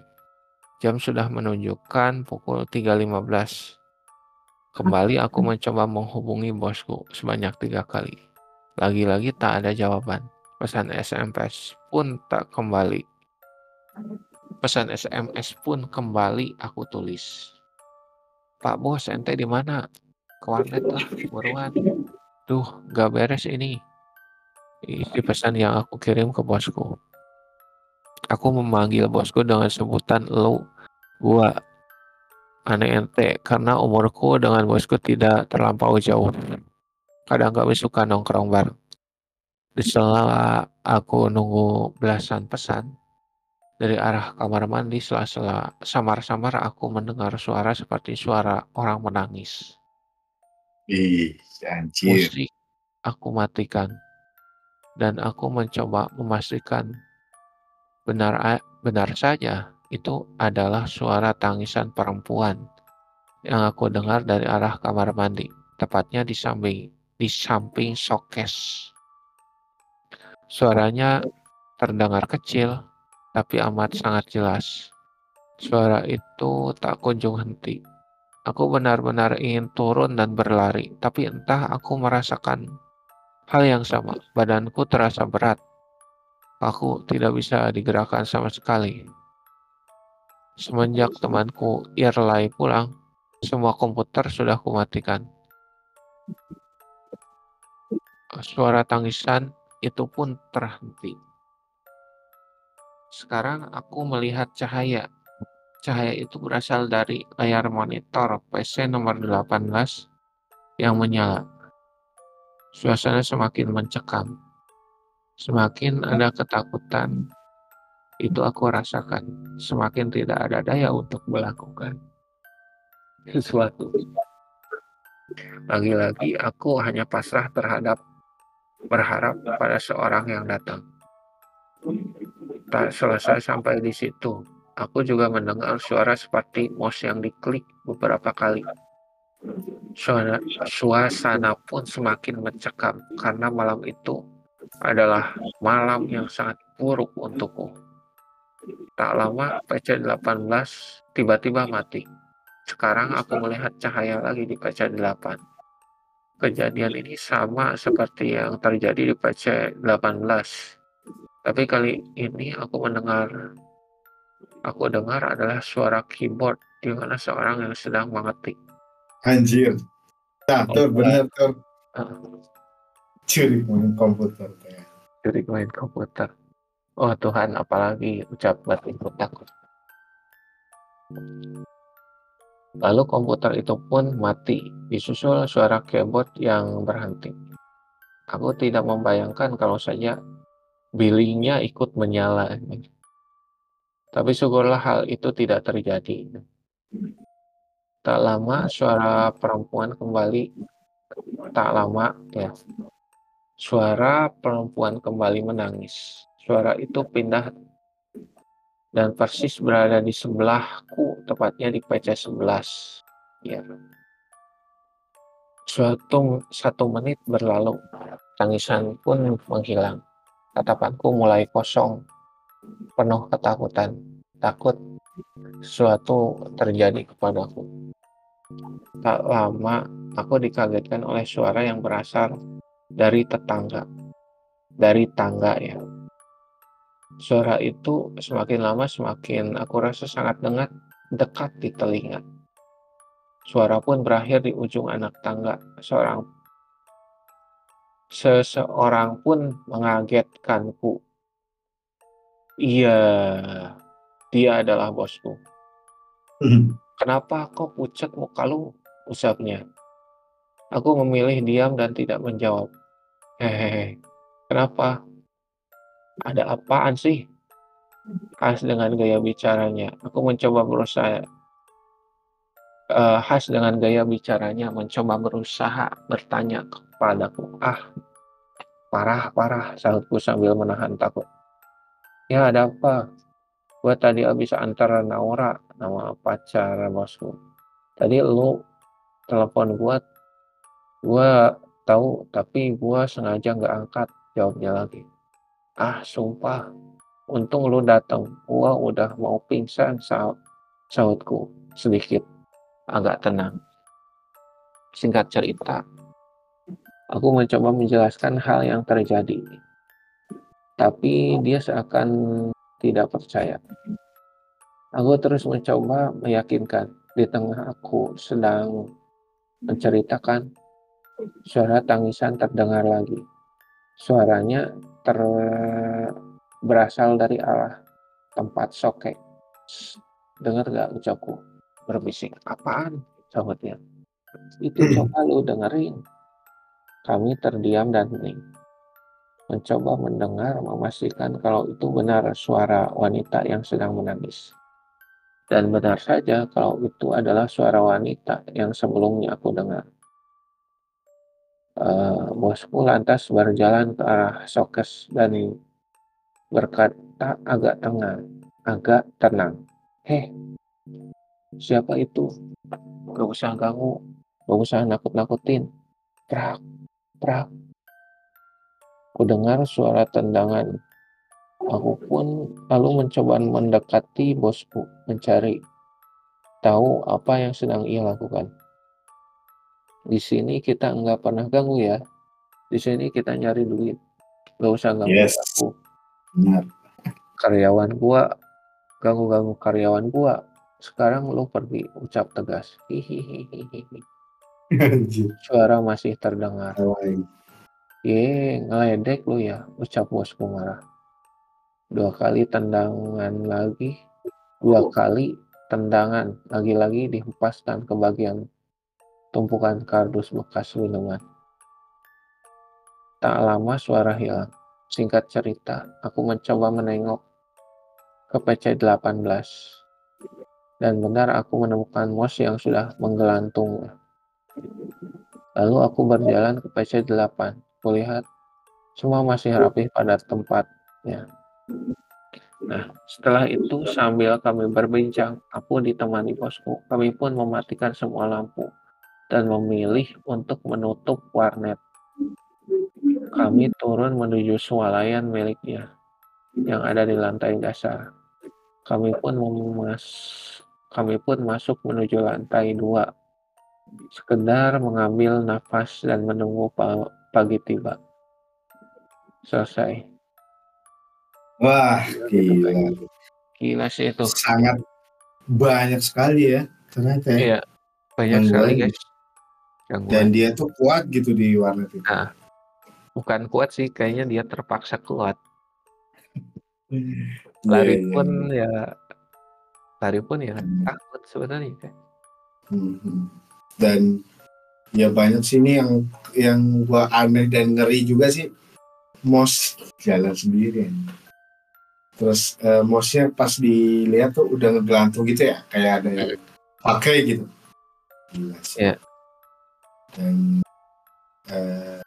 Jam sudah menunjukkan pukul 3.15. Kembali aku mencoba menghubungi bosku sebanyak tiga kali. Lagi-lagi tak ada jawaban. Pesan SMS pun tak kembali. Pesan SMS pun kembali aku tulis. Pak bos, ente di mana? Ke warnet lah, buruan. Duh, gak beres ini. Isi pesan yang aku kirim ke bosku. Aku memanggil bosku dengan sebutan lo, gua, aneh ente, karena umurku dengan bosku tidak terlampau jauh. Kadang kami suka nongkrong bareng. Di sela aku nunggu belasan pesan, dari arah kamar mandi sela-sela samar-samar aku mendengar suara seperti suara orang menangis. Ih, anjir. Musik aku matikan dan aku mencoba memastikan benar benar saja itu adalah suara tangisan perempuan yang aku dengar dari arah kamar mandi, tepatnya di samping di samping showcase. Suaranya terdengar kecil, tapi amat sangat jelas. Suara itu tak kunjung henti. Aku benar-benar ingin turun dan berlari, tapi entah aku merasakan hal yang sama. Badanku terasa berat, Aku tidak bisa digerakkan sama sekali. Semenjak temanku Irlai pulang, semua komputer sudah kumatikan. Suara tangisan itu pun terhenti. Sekarang aku melihat cahaya. Cahaya itu berasal dari layar monitor PC nomor 18 yang menyala. Suasana semakin mencekam. Semakin ada ketakutan, itu aku rasakan. Semakin tidak ada daya untuk melakukan sesuatu. Lagi-lagi aku hanya pasrah terhadap berharap pada seorang yang datang. Tak selesai sampai di situ, aku juga mendengar suara seperti mouse yang diklik beberapa kali. Suasana, suasana pun semakin mencekam karena malam itu adalah malam yang sangat buruk untukku. Tak lama PC 18 tiba-tiba mati. Sekarang aku melihat cahaya lagi di PC 8. Kejadian ini sama seperti yang terjadi di PC 18. Tapi kali ini aku mendengar aku dengar adalah suara keyboard di mana seorang yang sedang mengetik. Anjir. Nah, tuh bener tuh. Uh, curi main komputer kayak curi main komputer oh Tuhan apalagi ucap batin takut lalu komputer itu pun mati disusul suara keyboard yang berhenti. Aku tidak membayangkan kalau saja billingnya ikut menyala. Tapi syukurlah hal itu tidak terjadi. Tak lama suara perempuan kembali tak lama ya. Suara perempuan kembali menangis. Suara itu pindah dan persis berada di sebelahku, tepatnya di PC 11. Ya. Suatu satu menit berlalu, tangisan pun menghilang. Tatapanku mulai kosong, penuh ketakutan. Takut sesuatu terjadi kepadaku. Tak lama, aku dikagetkan oleh suara yang berasal dari tetangga, dari tangga ya. Suara itu semakin lama semakin aku rasa sangat dengar dekat di telinga. Suara pun berakhir di ujung anak tangga. Seorang seseorang pun mengagetkanku. Iya, Dia adalah bosku. Kenapa kau pucat muka lu? Usapnya. Aku memilih diam dan tidak menjawab. Hehehe. Kenapa? Ada apaan sih? Khas dengan gaya bicaranya. Aku mencoba berusaha uh, khas dengan gaya bicaranya mencoba berusaha bertanya kepadaku. Ah, parah, parah, sahutku sambil menahan takut. Ya, ada apa? Gue tadi habis antar Naura, nama pacar bosku. Tadi lu telepon gue, gue tahu, tapi gue sengaja nggak angkat, jawabnya lagi. Ah, sumpah, untung lu datang, gue udah mau pingsan, sahut, sahutku sedikit agak tenang. Singkat cerita, aku mencoba menjelaskan hal yang terjadi, tapi dia seakan tidak percaya. Aku terus mencoba meyakinkan di tengah aku sedang menceritakan suara tangisan terdengar lagi. Suaranya ter berasal dari arah tempat soket. Dengar gak ucapku? berbisik. Apaan? Jawabnya. Itu coba lu dengerin. Kami terdiam dan hening. Mencoba mendengar, memastikan kalau itu benar suara wanita yang sedang menangis. Dan benar saja kalau itu adalah suara wanita yang sebelumnya aku dengar. Uh, bosku lantas berjalan ke arah sokes dan berkata agak tenang, agak tenang. Heh, Siapa itu? Gak usah ganggu, gak usah nakut-nakutin. Prak, prak. Ku dengar suara tendangan. Aku pun lalu mencoba mendekati bosku, mencari tahu apa yang sedang ia lakukan. Di sini kita nggak pernah ganggu ya. Di sini kita nyari duit. Gak usah ganggu Yes. aku. Benar. Karyawan gua ganggu-ganggu karyawan gua. Sekarang lu pergi, ucap tegas. Suara masih terdengar. Ye, ngeledek lu ya, ucap bosku marah. Dua kali tendangan lagi, dua kali tendangan lagi-lagi dihempaskan ke bagian tumpukan kardus bekas minuman. Tak lama suara hilang. Singkat cerita, aku mencoba menengok ke PC 18 dan benar aku menemukan mos yang sudah menggelantung. Lalu aku berjalan ke PC 8. Kulihat semua masih rapi pada tempatnya. Nah, setelah itu sambil kami berbincang, aku ditemani bosku. Kami pun mematikan semua lampu dan memilih untuk menutup warnet. Kami turun menuju swalayan miliknya yang ada di lantai dasar. Kami pun memas kami pun masuk menuju lantai dua, sekedar mengambil nafas dan menunggu pa- pagi tiba. Selesai. Wah, gila. Gila sih itu. Sangat banyak sekali ya ternyata ya. Iya, banyak sekali guys. Gangguan. Dan dia tuh kuat gitu di warnet itu. Nah, bukan kuat sih, kayaknya dia terpaksa kuat. Lari Iya, iya, pun iya. ya, lari pun ya Hmm. takut sebenarnya. kan. Mhm. Dan ya banyak sih ini yang yang gua aneh dan ngeri juga sih mos jalan sendiri. Terus eh, mosnya pas dilihat tuh udah ngegelantung gitu ya, kayak ada yang pakai gitu. Gila sih. Iya. Dan eh,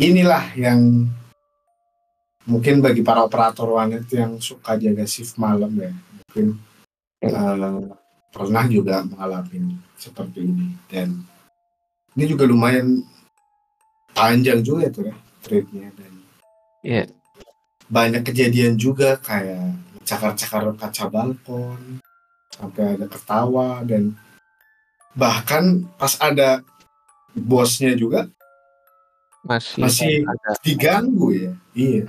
inilah yang mungkin bagi para operator wanita yang suka jaga shift malam ya, mungkin eh, pernah juga mengalami seperti ini. Dan ini juga lumayan panjang juga tuh ya tripnya dan Iya. banyak kejadian juga kayak cakar-cakar kaca balkon sampai ada ketawa dan bahkan pas ada bosnya juga Masih, Masih- ada. diganggu ya. Iya.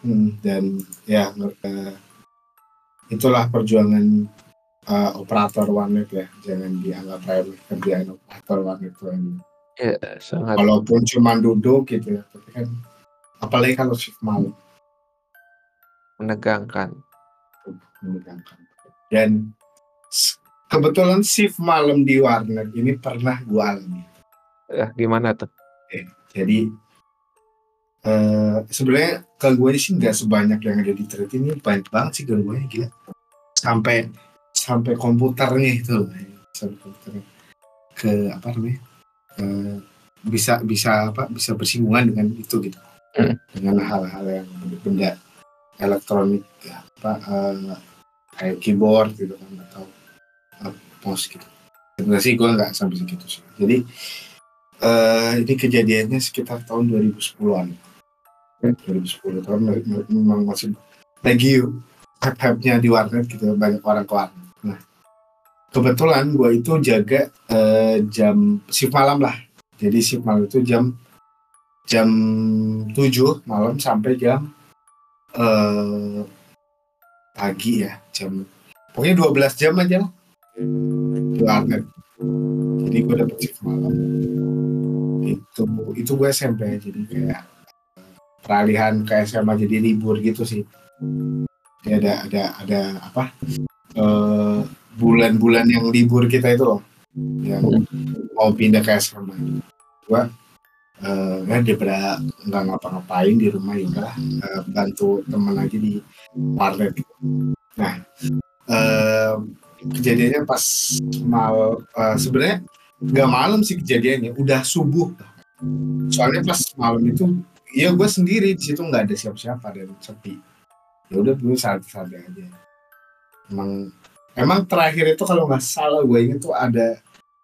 Hmm, dan ya itulah perjuangan eh, operator warnet ya. Jangan dianggap remeh kerjaan operator warnet itu Iya, sangat. walaupun cuma duduk gitu ya tapi kan apalagi kalau shift malam. Menegangkan. menegangkan. Dan kebetulan shift malam di warnet ini pernah gue alami. Eh, gimana tuh? jadi eh sebenarnya gangguannya sih nggak sebanyak yang ada di thread ini banyak banget sih gangguannya gila. Sampai sampai komputernya itu loh sampai komputernya. Ke apa namanya eh, bisa bisa apa bisa bersinggungan dengan itu gitu. Hmm. dengan hal-hal yang benda elektronik ya, apa eh, kayak keyboard gitu kan atau mouse gitu sebenarnya sih gue nggak sampai segitu sih jadi eh ini kejadiannya sekitar tahun 2010-an. Hmm. 2010 tahun memang masih lagi hype-hype-nya di warnet gitu banyak orang ke. Nah, kebetulan gue itu jaga eh, jam shift malam lah. Jadi shift malam itu jam jam 7 malam sampai jam eh pagi ya, jam pokoknya 12 jam aja lah warnet. Jadi gue dapet shift malam itu itu gue SMP jadi kayak peralihan ke SMA jadi libur gitu sih. Jadi ada ada ada apa eh, bulan-bulan yang libur kita itu loh yang mau pindah ke SMA gue eh ya daripada nggak ngapa-ngapain di rumah ya udah eh, bantu temen aja di warnet. Nah eh, kejadiannya pas mal eh, sebenarnya nggak malam sih kejadiannya udah subuh. Soalnya pas malam itu ya gue sendiri di situ nggak ada siapa-siapa dan sepi. Ya udah gue santai-santai aja. Emang emang terakhir itu kalau nggak salah gue inget tuh ada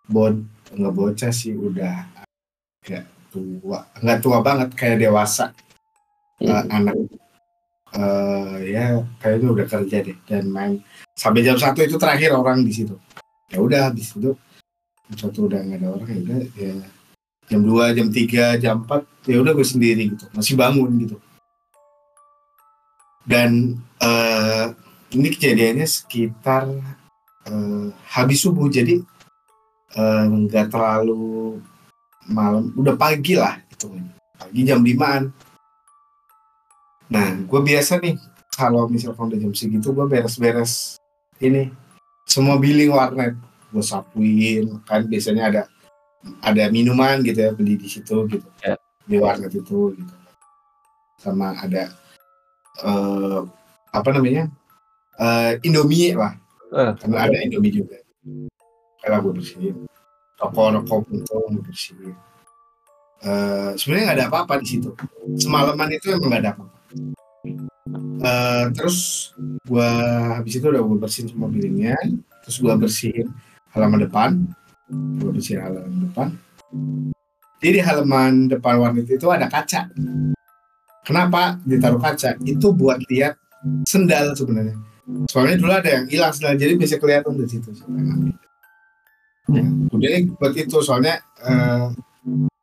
bod nggak bocah sih udah kayak tua. Nggak tua banget kayak dewasa. Eh, anak eh ya kayaknya udah kerja deh dan main sampai jam satu itu terakhir orang di situ. Ya udah habis itu jam satu udah nggak ada orang ya udah ya jam 2, jam 3, jam 4 ya udah gue sendiri gitu. Masih bangun gitu. Dan eh, ini kejadiannya sekitar eh, habis subuh. Jadi eh, nggak terlalu malam. Udah pagi lah itu pagi jam 5an nah gue biasa nih kalau misalkan udah jam segitu gue beres-beres ini semua billing warnet. Gue sapuin kan biasanya ada ada minuman gitu ya beli di situ gitu. Ya. di warnet itu gitu. Sama ada eh apa namanya eh Indomie lah. Eh, karena ada Indomie juga. Kalau gue bersihin. Toko-toko pun tuh gue bersihin. Eh sebenarnya nggak ada apa-apa di situ. Semalaman itu emang nggak ada apa-apa Eh terus gua habis itu udah gue bersihin semua billingnya terus gua bersihin halaman depan. Gua bersihin halaman depan. Jadi di halaman depan warnet itu ada kaca. Kenapa ditaruh kaca? Itu buat lihat sendal sebenarnya. Soalnya dulu ada yang hilang sendal jadi bisa kelihatan di situ. Ya, udah buat itu soalnya eh,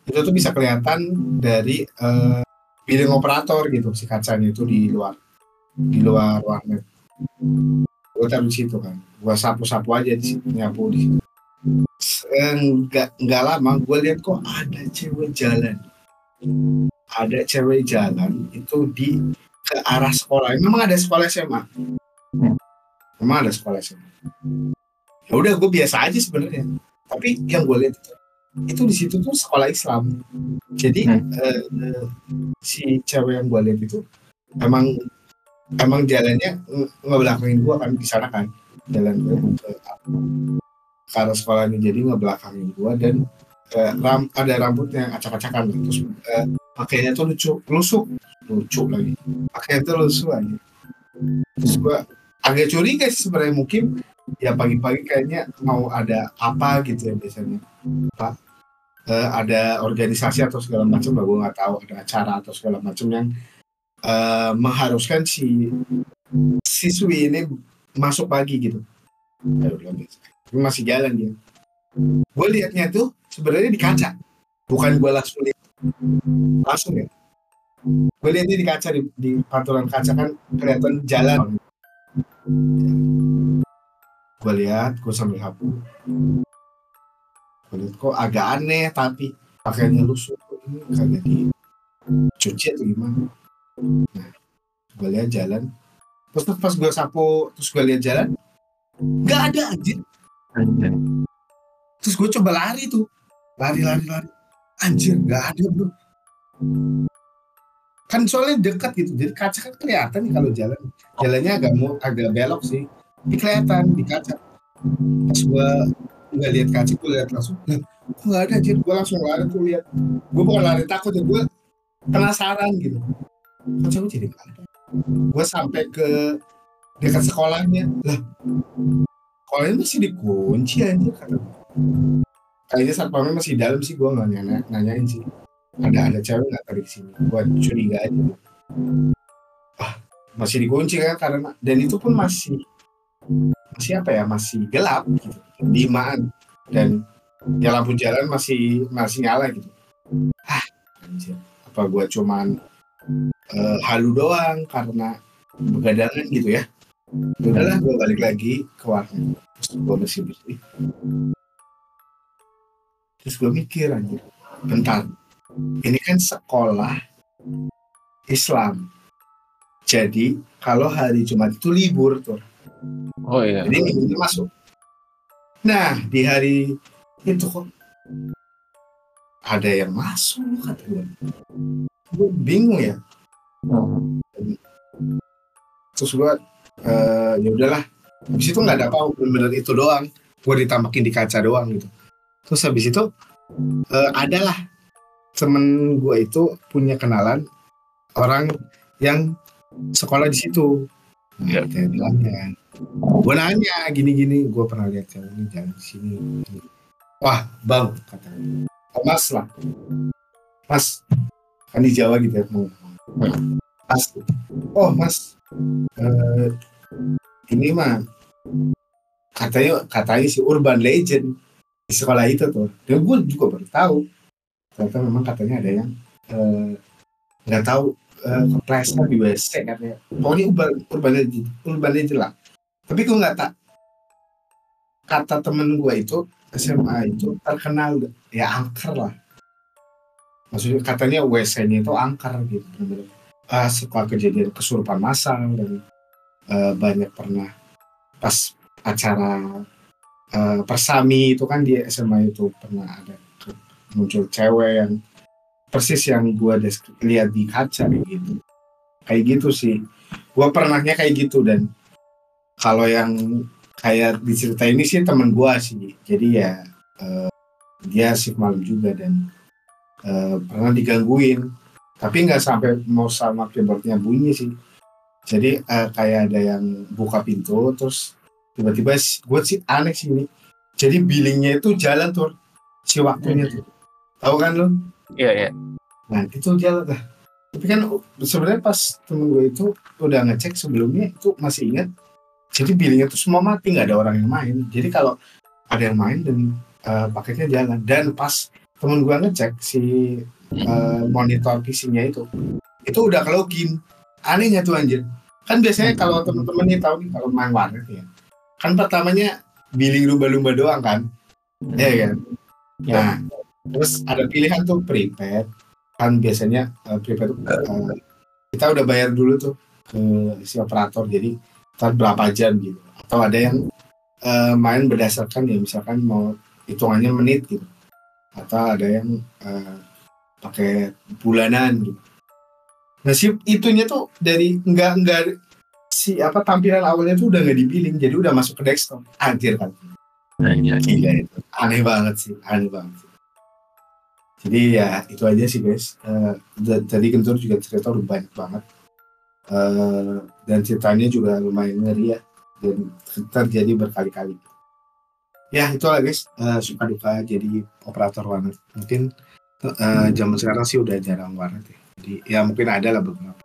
itu tuh bisa kelihatan dari eh, billing operator gitu si kacanya itu di luar di luar warnet. Gue taruh di situ kan. Gue sapu-sapu aja di situ nyapu di situ. Enggak enggak lama gue lihat kok ada cewek jalan. Ada cewek jalan itu di ke arah sekolah. Memang ada sekolah SMA memang ada sekolah SMA ya udah gue biasa aja sebenarnya. Tapi yang gue lihat itu itu di situ tuh sekolah Islam. Jadi Hmm. eh, eh, si cewek yang gue lihat itu emang emang jalannya nge- ngebelakangin gue kan di sana kan. Jalan gue ke, arah sekolahnya jadi ngebelakangin gue dan eh, ram, ada rambutnya yang acak-acakan terus eh, pakainya tuh lucu lusuk lucu lagi. Pakainya tuh lusuh aja terus gue agak curiga sih sebenarnya mungkin ya pagi-pagi kayaknya mau ada apa gitu ya biasanya. Pak Eh, ada organisasi atau segala macam lah gue nggak tahu. Ada acara atau segala macam yang eh, mengharuskan si siswi ini masuk pagi gitu. Tapi masih jalan dia. Gue liatnya tuh sebenarnya di kaca. Bukan gue langsung lihat langsung ya. Gue liatnya di kaca di, di pantulan kaca kan kelihatan jalan. Gue lihat gue sambil hapu. Gue lihat kok agak aneh tapi pakaiannya lusuh kagak di cuci atau gimana nah gue lihat jalan. Terus pas gue sapu terus gue lihat jalan nggak ada anjir. Terus gue coba lari tuh. Lari lari lari. Anjir nggak ada bro. Kan soalnya dekat gitu jadi kaca kan kelihatan nih kalau jalan. Jalannya agak mau agak belok sih. Ini kelihatan di kaca. Pas gue nggak lihat kaca gue lihat langsung nah, kok nggak ada anjir? Gue langsung lari tuh lihat. Gue bukan lari takut ya gue penasaran gitu kaca gue jadi ada gue sampai ke dekat sekolahnya. Lah sekolahnya masih dikunci anjir kata kayaknya satpamnya masih dalam sih gue nggak nanya, nanyain sih. Ada ada cewek nggak tadi ke sini gue curiga aja. Ah masih dikunci kan karena dan itu pun masih masih apa ya masih gelap gitu. Limaan dan ya lampu jalan masih masih nyala gitu. Ah apa gue cuman uh, halu doang karena begadangan gitu ya. Udahlah gue balik lagi ke warnet. Terus gue bersih bersih terus gue mikir anjir bentar. Ini kan sekolah Islam. Jadi kalau hari Jumat itu libur tuh. Oh iya. Jadi minggunya masuk. Nah di hari itu kok ada yang masuk kata gue gue bingung ya terus gue uh, ya udahlah. Habis itu nggak ada apa bener-bener itu doang. Gue ditambahin di kaca doang gitu. Terus habis itu uh, adalah temen gue itu punya kenalan orang yang sekolah di situ. Ya. nah, kayak bilang kan gue nanya gini-gini gue pernah lihat cewek ini jalan di sini wah bang kata oh, mas lah. Mas kan di Jawa gitu ya mas oh mas eh, ini mah katanya katanya si urban legend di sekolah itu tuh. Dan gue juga baru tahu. Ternyata memang katanya ada yang eh, nggak tahu eh, kepleset di WC katanya. Pokoknya urban urban legend urban legend lah. Tapi gue nggak tak kata temen gue itu SMA itu terkenal ya angker lah maksudnya katanya WC-nya itu angker gitu bener-bener. Uh, setelah kejadian kesurupan massal dan uh, banyak pernah pas acara uh, persami itu kan di SMA itu pernah ada muncul cewek yang persis yang gue lihat di kaca gitu. Kayak gitu sih. Gue pernahnya kayak gitu dan kalau yang kayak dicerita ini sih teman gue sih. Jadi ya uh, dia shift malam juga dan uh, pernah digangguin. Tapi nggak sampai mau sama keyboardnya bunyi sih. Jadi eh, kayak ada yang buka pintu terus tiba-tiba gue sih aneh sih ini. Jadi billingnya itu jalan tuh si waktunya tuh. Tahu kan lo Iya, iya. nah itu jalan lah. Tapi kan sebenarnya pas temen gue itu udah ngecek sebelumnya itu masih ingat. Jadi billingnya tuh semua mati nggak ada orang yang main. Jadi kalau ada yang main dan eh, paketnya jalan. Dan pas temen gue ngecek si eh, monitor PC-nya itu. Itu udah ke login anehnya tuh anjir. Kan biasanya kalau temen-temen nih tahu nih kalau main warnet ya. Kan pertamanya billing lumba-lumba doang kan. Ya kan? Nah terus ada pilihan tuh prepaid. Kan biasanya eh, prepaid tuh eh, kita udah bayar dulu tuh ke si operator. Jadi ntar berapa jam gitu. Atau ada yang eh, main berdasarkan ya misalkan mau hitungannya menit gitu atau ada yang eh, pakai bulanan gitu nah si itunya tuh dari nggak nggak si apa tampilan awalnya tuh udah nggak dibiling jadi udah masuk ke desktop anjir kan Nah, iya. Gila itu. Aneh banget sih, aneh banget. sih. Jadi ya itu aja sih guys. Da- tadi Gentur juga cerita udah banyak banget. Eh, dan ceritanya juga lumayan ngeri ya. Dan terjadi berkali-kali. Ya itulah guys, Eh, suka duka jadi operator warnet. Mungkin eh, zaman sekarang sih udah jarang warnet ya. Jadi ya mungkin ada lah beberapa.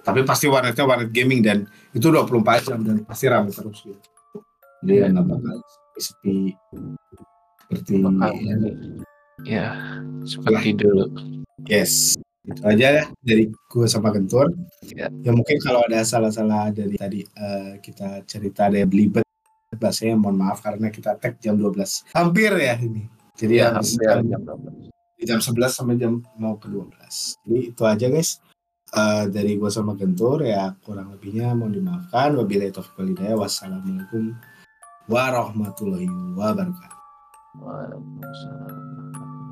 Tapi pasti warnetnya warnet gaming dan itu 24 jam dan pasti ramai terus gitu. Jadi ya nggak bakal sepi seperti Bakal- ya, Ya, seperti dulu. yes itu aja ya dari gue sama Gentur Ya. ya mungkin kalau ada salah-salah dari tadi eh, kita cerita ada yang saya mohon maaf karena kita tag jam 12 hampir ya ini. Jadi ya, habis hampir jam, jam 12 jam 11 sampai jam mau ke 12 jadi itu aja guys. Uh, dari gua sama Gentur ya kurang lebihnya mau dimaafkan. Wabillahi taufiq walhidayah wassalamualaikum warahmatullahi wabarakatuh. Waalaikumsalam.